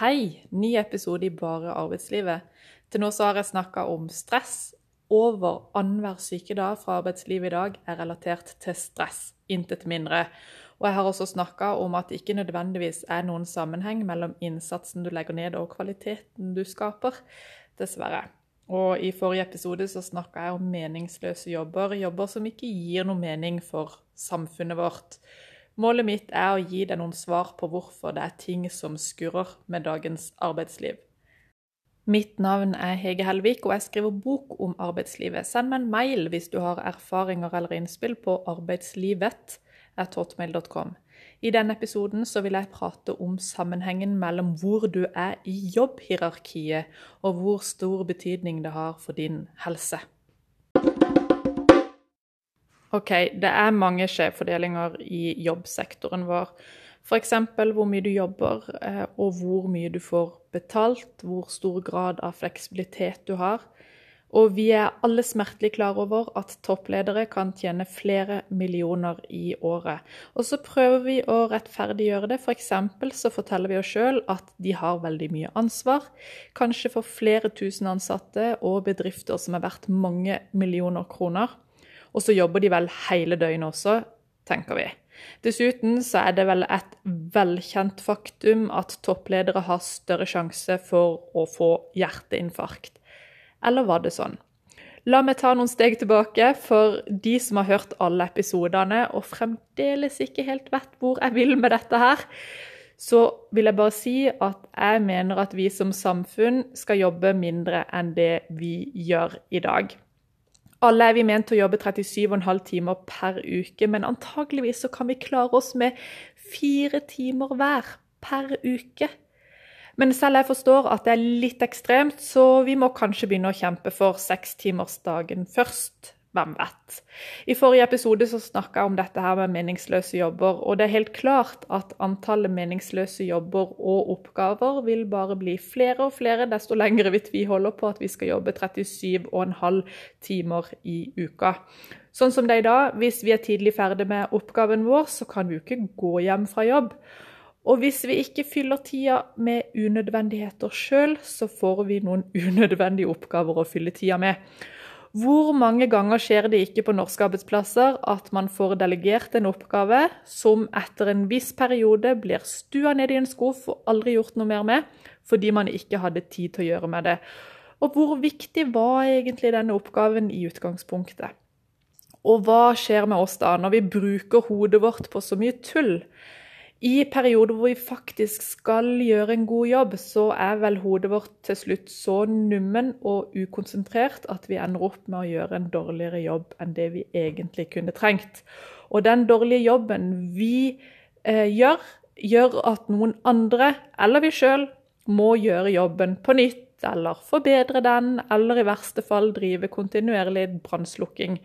Hei, ny episode i Bare arbeidslivet. Til nå så har jeg snakka om stress. Over annenhver sykedag fra arbeidslivet i dag er relatert til stress, intet mindre. Og jeg har også snakka om at det ikke nødvendigvis er noen sammenheng mellom innsatsen du legger ned og kvaliteten du skaper, dessverre. Og i forrige episode så snakka jeg om meningsløse jobber, jobber som ikke gir noe mening for samfunnet vårt. Målet mitt er å gi deg noen svar på hvorfor det er ting som skurrer med dagens arbeidsliv. Mitt navn er Hege Helvik, og jeg skriver bok om arbeidslivet. Send meg en mail hvis du har erfaringer eller innspill på arbeidslivet.hotmail.com. I denne episoden vil jeg prate om sammenhengen mellom hvor du er i jobbhierarkiet, og hvor stor betydning det har for din helse. Ok, det er mange skjevfordelinger i jobbsektoren vår. F.eks. hvor mye du jobber, eh, og hvor mye du får betalt, hvor stor grad av fleksibilitet du har. Og vi er alle smertelig klar over at toppledere kan tjene flere millioner i året. Og så prøver vi å rettferdiggjøre det. F.eks. så forteller vi oss sjøl at de har veldig mye ansvar. Kanskje for flere tusen ansatte og bedrifter som er verdt mange millioner kroner. Og så jobber de vel hele døgnet også, tenker vi. Dessuten så er det vel et velkjent faktum at toppledere har større sjanse for å få hjerteinfarkt. Eller var det sånn? La meg ta noen steg tilbake, for de som har hørt alle episodene og fremdeles ikke helt vet hvor jeg vil med dette her, så vil jeg bare si at jeg mener at vi som samfunn skal jobbe mindre enn det vi gjør i dag. Alle er vi ment å jobbe 37,5 timer per uke, men antageligvis så kan vi klare oss med fire timer hver per uke. Men selv jeg forstår at det er litt ekstremt, så vi må kanskje begynne å kjempe for sekstimersdagen først. Hvem vet? I forrige episode så snakka jeg om dette her med meningsløse jobber, og det er helt klart at antallet meningsløse jobber og oppgaver vil bare bli flere og flere desto lengre vi tviholder på at vi skal jobbe 37,5 timer i uka. Sånn som det er i dag, hvis vi er tidlig ferdig med oppgaven vår, så kan vi jo ikke gå hjem fra jobb. Og hvis vi ikke fyller tida med unødvendigheter sjøl, så får vi noen unødvendige oppgaver å fylle tida med. Hvor mange ganger skjer det ikke på norske arbeidsplasser at man får delegert en oppgave som etter en viss periode blir stua ned i en skuff og aldri gjort noe mer med, fordi man ikke hadde tid til å gjøre med det? Og hvor viktig var egentlig denne oppgaven i utgangspunktet? Og hva skjer med oss da, når vi bruker hodet vårt på så mye tull? I perioder hvor vi faktisk skal gjøre en god jobb, så er vel hodet vårt til slutt så nummen og ukonsentrert at vi ender opp med å gjøre en dårligere jobb enn det vi egentlig kunne trengt. Og den dårlige jobben vi eh, gjør, gjør at noen andre, eller vi sjøl, må gjøre jobben på nytt, eller forbedre den, eller i verste fall drive kontinuerlig brannslukking.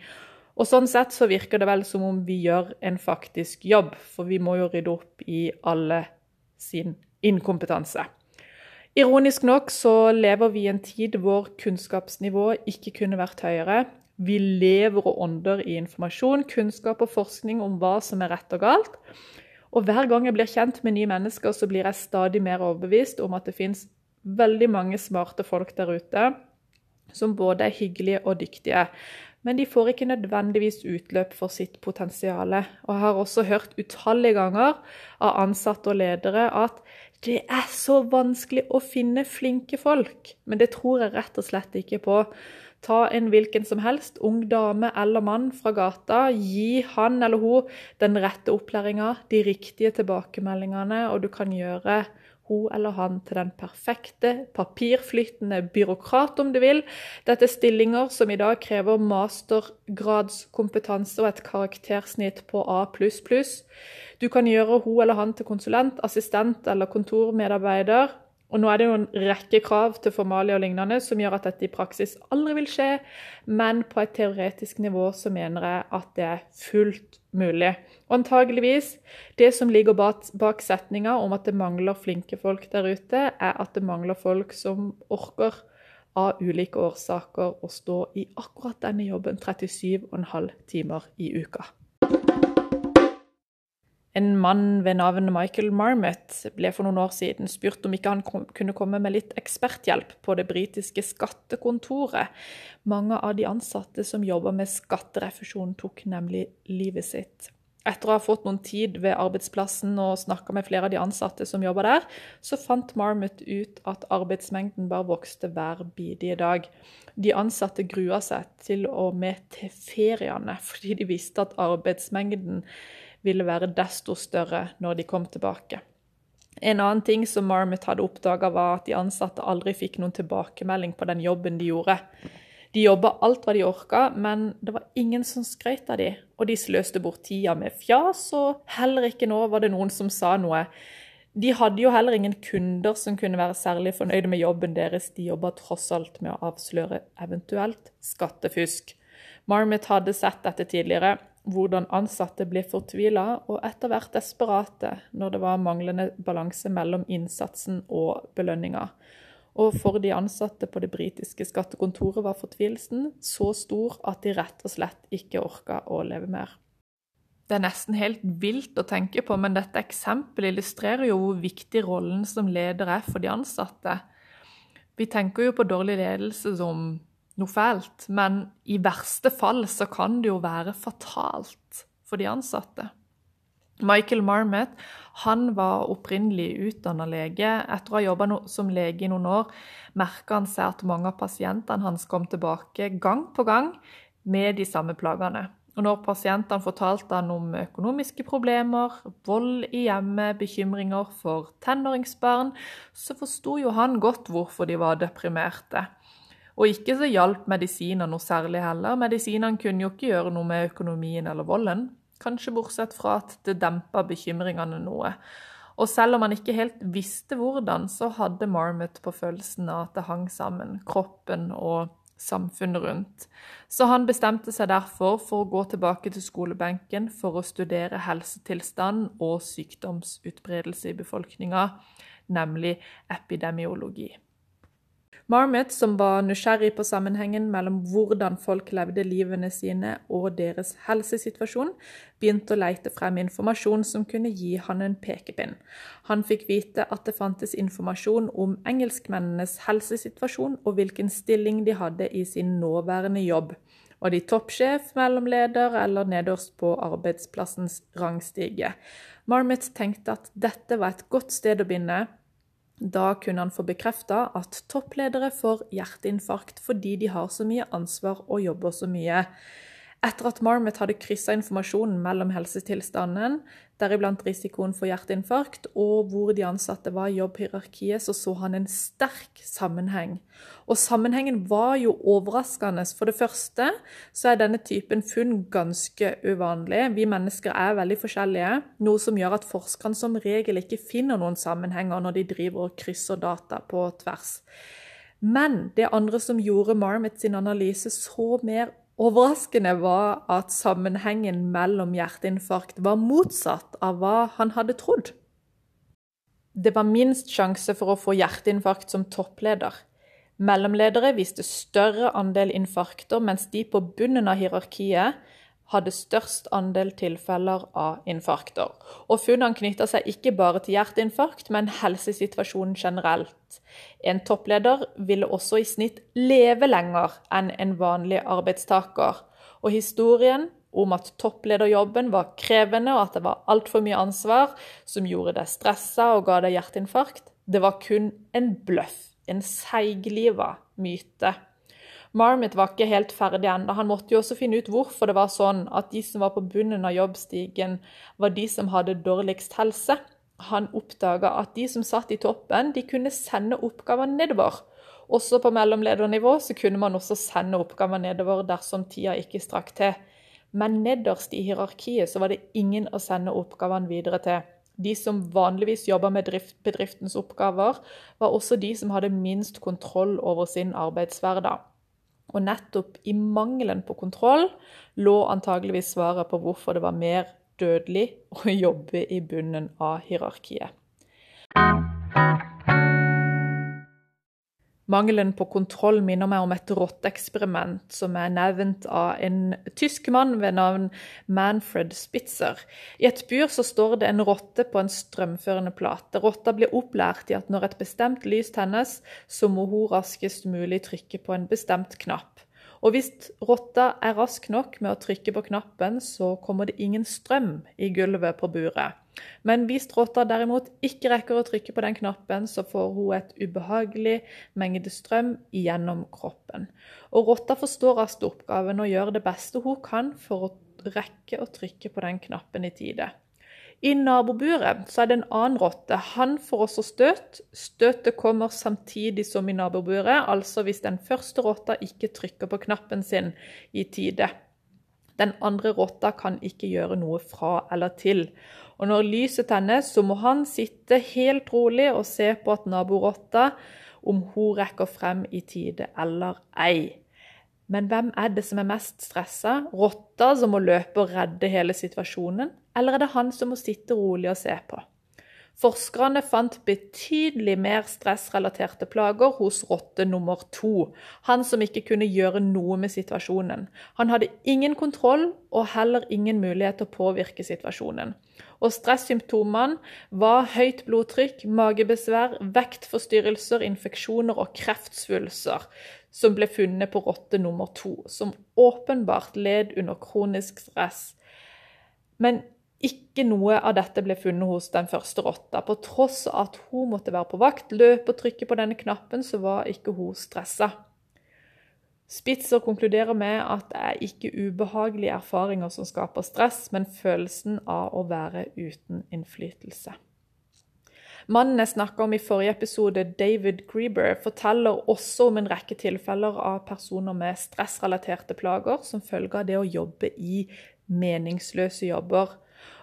Og Sånn sett så virker det vel som om vi gjør en faktisk jobb, for vi må jo rydde opp i alle sin inkompetanse. Ironisk nok så lever vi i en tid hvor kunnskapsnivået ikke kunne vært høyere. Vi lever og ånder i informasjon, kunnskap og forskning om hva som er rett og galt. Og hver gang jeg blir kjent med nye mennesker, så blir jeg stadig mer overbevist om at det fins veldig mange smarte folk der ute som både er hyggelige og dyktige men de får ikke nødvendigvis utløp for sitt potensial. Og jeg har også hørt utallige ganger av ansatte og ledere at det er så vanskelig å finne flinke folk. Men det tror jeg rett og slett ikke på. Ta en hvilken som helst, ung dame eller mann fra gata. Gi han eller hun den rette opplæringa, de riktige tilbakemeldingene, og du kan gjøre hun eller han til den perfekte, papirflytende byråkrat, om du vil. Dette er stillinger som i dag krever mastergradskompetanse og et karaktersnitt på A++. Du kan gjøre hun eller han til konsulent, assistent eller kontormedarbeider. Og nå er det jo en rekke krav til formalia og lignende som gjør at dette i praksis aldri vil skje, men på et teoretisk nivå så mener jeg at det er fullt mulig. Og antageligvis, det som ligger bak, bak setninga om at det mangler flinke folk der ute, er at det mangler folk som orker av ulike årsaker å stå i akkurat denne jobben 37,5 timer i uka. En mann ved navn Michael Marmot ble for noen år siden spurt om ikke han kunne komme med litt eksperthjelp på det britiske skattekontoret. Mange av de ansatte som jobber med skatterefusjon, tok nemlig livet sitt. Etter å ha fått noen tid ved arbeidsplassen og snakka med flere av de ansatte som jobber der, så fant Marmot ut at arbeidsmengden bare vokste hver bidige dag. De ansatte grua seg til og med til feriene, fordi de visste at arbeidsmengden ville være desto større når de kom tilbake. En annen ting som Marmot hadde oppdaga, var at de ansatte aldri fikk noen tilbakemelding på den jobben de gjorde. De jobba alt hva de orka, men det var ingen som skrøt av de, og de sløste bort tida med fjas, og heller ikke nå var det noen som sa noe. De hadde jo heller ingen kunder som kunne være særlig fornøyde med jobben deres, de jobba tross alt med å avsløre eventuelt skattefusk. Marmot hadde sett dette tidligere, hvordan ansatte ble fortvila og etter hvert desperate når det var manglende balanse mellom innsatsen og belønninga. Og for de ansatte på det britiske skattekontoret var fortvilelsen så stor at de rett og slett ikke orka å leve mer. Det er nesten helt vilt å tenke på, men dette eksempelet illustrerer jo hvor viktig rollen som leder er for de ansatte. Vi tenker jo på dårlig ledelse som noe fælt, men i verste fall så kan det jo være fatalt for de ansatte. Michael Marmot han var opprinnelig utdanna lege. Etter å ha jobba som lege i noen år merka han seg at mange av pasientene hans kom tilbake gang på gang med de samme plagene. Og når pasientene fortalte han om økonomiske problemer, vold i hjemmet, bekymringer for tenåringsbarn, så forsto jo han godt hvorfor de var deprimerte. Og ikke så hjalp medisiner noe særlig heller. Medisinene kunne jo ikke gjøre noe med økonomien eller volden. Kanskje bortsett fra at det dempa bekymringene noe. Og selv om han ikke helt visste hvordan, så hadde Marmot på følelsen av at det hang sammen, kroppen og samfunnet rundt. Så han bestemte seg derfor for å gå tilbake til skolebenken for å studere helsetilstand og sykdomsutbredelse i befolkninga, nemlig epidemiologi. Marmot, som var nysgjerrig på sammenhengen mellom hvordan folk levde livene sine og deres helsesituasjon, begynte å leite frem informasjon som kunne gi han en pekepinn. Han fikk vite at det fantes informasjon om engelskmennenes helsesituasjon og hvilken stilling de hadde i sin nåværende jobb. Var de toppsjef, mellomleder eller nederst på arbeidsplassens rangstige? Marmot tenkte at dette var et godt sted å begynne, da kunne han få bekrefta at toppledere får hjerteinfarkt fordi de har så mye ansvar og jobber så mye. Etter at Marmot hadde kryssa informasjonen mellom helsetilstanden, deriblant risikoen for hjerteinfarkt, og hvor de ansatte var i jobbhierarkiet, så så han en sterk sammenheng. Og sammenhengen var jo overraskende. For det første så er denne typen funn ganske uvanlig. Vi mennesker er veldig forskjellige, noe som gjør at forskerne som regel ikke finner noen sammenhenger når de driver og krysser data på tvers. Men det andre som gjorde Marmot sin analyse så mer Overraskende var at sammenhengen mellom hjerteinfarkt var motsatt av hva han hadde trodd. Det var minst sjanse for å få hjerteinfarkt som toppleder. Mellomledere viste større andel infarkter, mens de på bunnen av hierarkiet hadde størst andel tilfeller av infarkter. Og Funnene knytta seg ikke bare til hjerteinfarkt, men helsesituasjonen generelt. En toppleder ville også i snitt leve lenger enn en vanlig arbeidstaker. Og historien om at topplederjobben var krevende og at det var altfor mye ansvar som gjorde deg stressa og ga deg hjerteinfarkt, det var kun en bløff. En seigliva myte. Marmot var ikke helt ferdig ennå. Han måtte jo også finne ut hvorfor det var sånn at de som var på bunnen av jobbstigen, var de som hadde dårligst helse. Han oppdaga at de som satt i toppen, de kunne sende oppgaver nedover. Også på mellomledernivå så kunne man også sende oppgaver nedover dersom tida ikke strakk til. Men nederst i hierarkiet så var det ingen å sende oppgavene videre til. De som vanligvis jobba med bedriftens oppgaver, var også de som hadde minst kontroll over sin arbeidshverdag. Og nettopp i mangelen på kontroll lå antageligvis svaret på hvorfor det var mer dødelig å jobbe i bunnen av hierarkiet. Mangelen på kontroll minner meg om et rotteeksperiment som er nevnt av en tysk mann ved navn Manfred Spitzer. I et bur så står det en rotte på en strømførende plate. Rotta blir opplært i at når et bestemt lys tennes, så må hun raskest mulig trykke på en bestemt knapp. Og hvis rotta er rask nok med å trykke på knappen, så kommer det ingen strøm i gulvet på buret. Men hvis rotta derimot ikke rekker å trykke på den knappen, så får hun et ubehagelig mengde strøm gjennom kroppen. Og rotta forstår raskt oppgaven og gjør det beste hun kan for å rekke å trykke på den knappen i tide. I naboburet så er det en annen rotte. Han får også støt. Støtet kommer samtidig som i naboburet, altså hvis den første rotta ikke trykker på knappen sin i tide. Den andre rotta kan ikke gjøre noe fra eller til. Og når lyset tennes, så må han sitte helt rolig og se på at naborotta, om hun rekker frem i tide eller ei. Men hvem er det som er mest stressa? Rotta som må løpe og redde hele situasjonen, eller er det han som må sitte rolig og se på? Forskerne fant betydelig mer stressrelaterte plager hos rotte nummer to, han som ikke kunne gjøre noe med situasjonen. Han hadde ingen kontroll og heller ingen mulighet til å påvirke situasjonen. Og Stressymptomene var høyt blodtrykk, magebesvær, vektforstyrrelser, infeksjoner og kreftsvulster, som ble funnet på rotte nummer to, som åpenbart led under kronisk stress. Men ikke noe av dette ble funnet hos den første rotta. På tross av at hun måtte være på vakt, løpe og trykke på denne knappen, så var ikke hun stressa. Spitzer konkluderer med at det er ikke ubehagelige erfaringer som skaper stress, men følelsen av å være uten innflytelse. Mannen jeg snakka om i forrige episode, David Grieber, forteller også om en rekke tilfeller av personer med stressrelaterte plager som følge av det å jobbe i meningsløse jobber.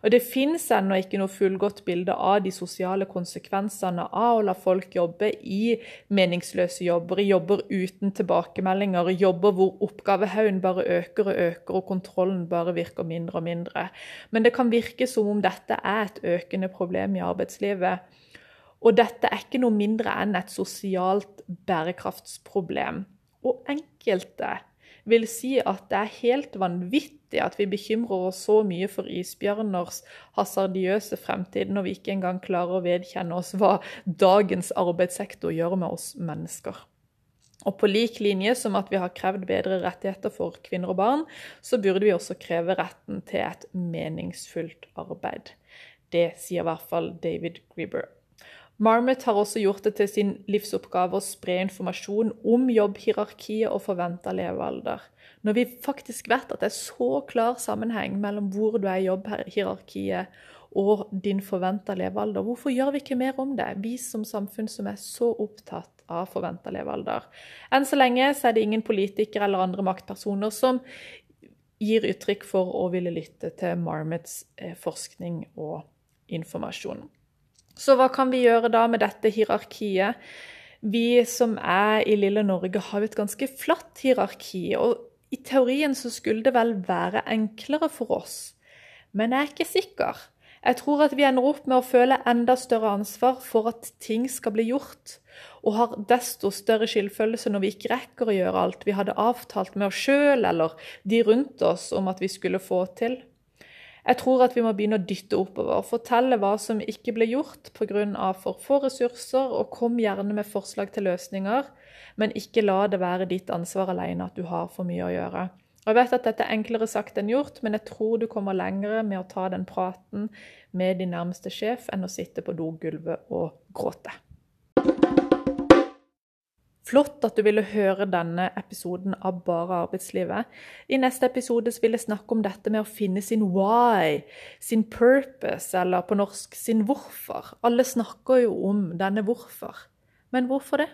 Og Det finnes ennå ikke noe fullgodt bilde av de sosiale konsekvensene av å la folk jobbe i meningsløse jobber, jobber uten tilbakemeldinger, jobber hvor oppgavehaugen bare øker og øker, og kontrollen bare virker mindre og mindre. Men det kan virke som om dette er et økende problem i arbeidslivet. Og dette er ikke noe mindre enn et sosialt bærekraftsproblem. Og enkelte vil si at det er helt vanvittig at vi bekymrer oss så mye for isbjørners hasardiøse fremtid når vi ikke engang klarer å vedkjenne oss hva dagens arbeidssektor gjør med oss mennesker. Og på lik linje som at vi har krevd bedre rettigheter for kvinner og barn, så burde vi også kreve retten til et meningsfullt arbeid. Det sier i hvert fall David Grieber. Marmot har også gjort det til sin livsoppgave å spre informasjon om jobbhierarkiet og forventa levealder. Når vi faktisk vet at det er så klar sammenheng mellom hvor du er i jobbhierarkiet og din forventa levealder, hvorfor gjør vi ikke mer om det, vi som samfunn som er så opptatt av forventa levealder? Enn så lenge så er det ingen politikere eller andre maktpersoner som gir uttrykk for å ville lytte til Marmots eh, forskning og informasjon. Så hva kan vi gjøre da med dette hierarkiet? Vi som er i lille Norge, har jo et ganske flatt hierarki. Og i teorien så skulle det vel være enklere for oss. Men jeg er ikke sikker. Jeg tror at vi ender opp med å føle enda større ansvar for at ting skal bli gjort, og har desto større skyldfølelse når vi ikke rekker å gjøre alt vi hadde avtalt med oss sjøl eller de rundt oss om at vi skulle få til. Jeg tror at vi må begynne å dytte oppover, fortelle hva som ikke ble gjort pga. for få ressurser, og kom gjerne med forslag til løsninger, men ikke la det være ditt ansvar alene at du har for mye å gjøre. Jeg vet at dette er enklere sagt enn gjort, men jeg tror du kommer lengre med å ta den praten med din nærmeste sjef enn å sitte på dogulvet og gråte. Flott at du ville høre denne episoden av Bare arbeidslivet. I neste episode vil jeg snakke om dette med å finne sin why, sin purpose, eller på norsk sin hvorfor. Alle snakker jo om denne hvorfor. Men hvorfor det?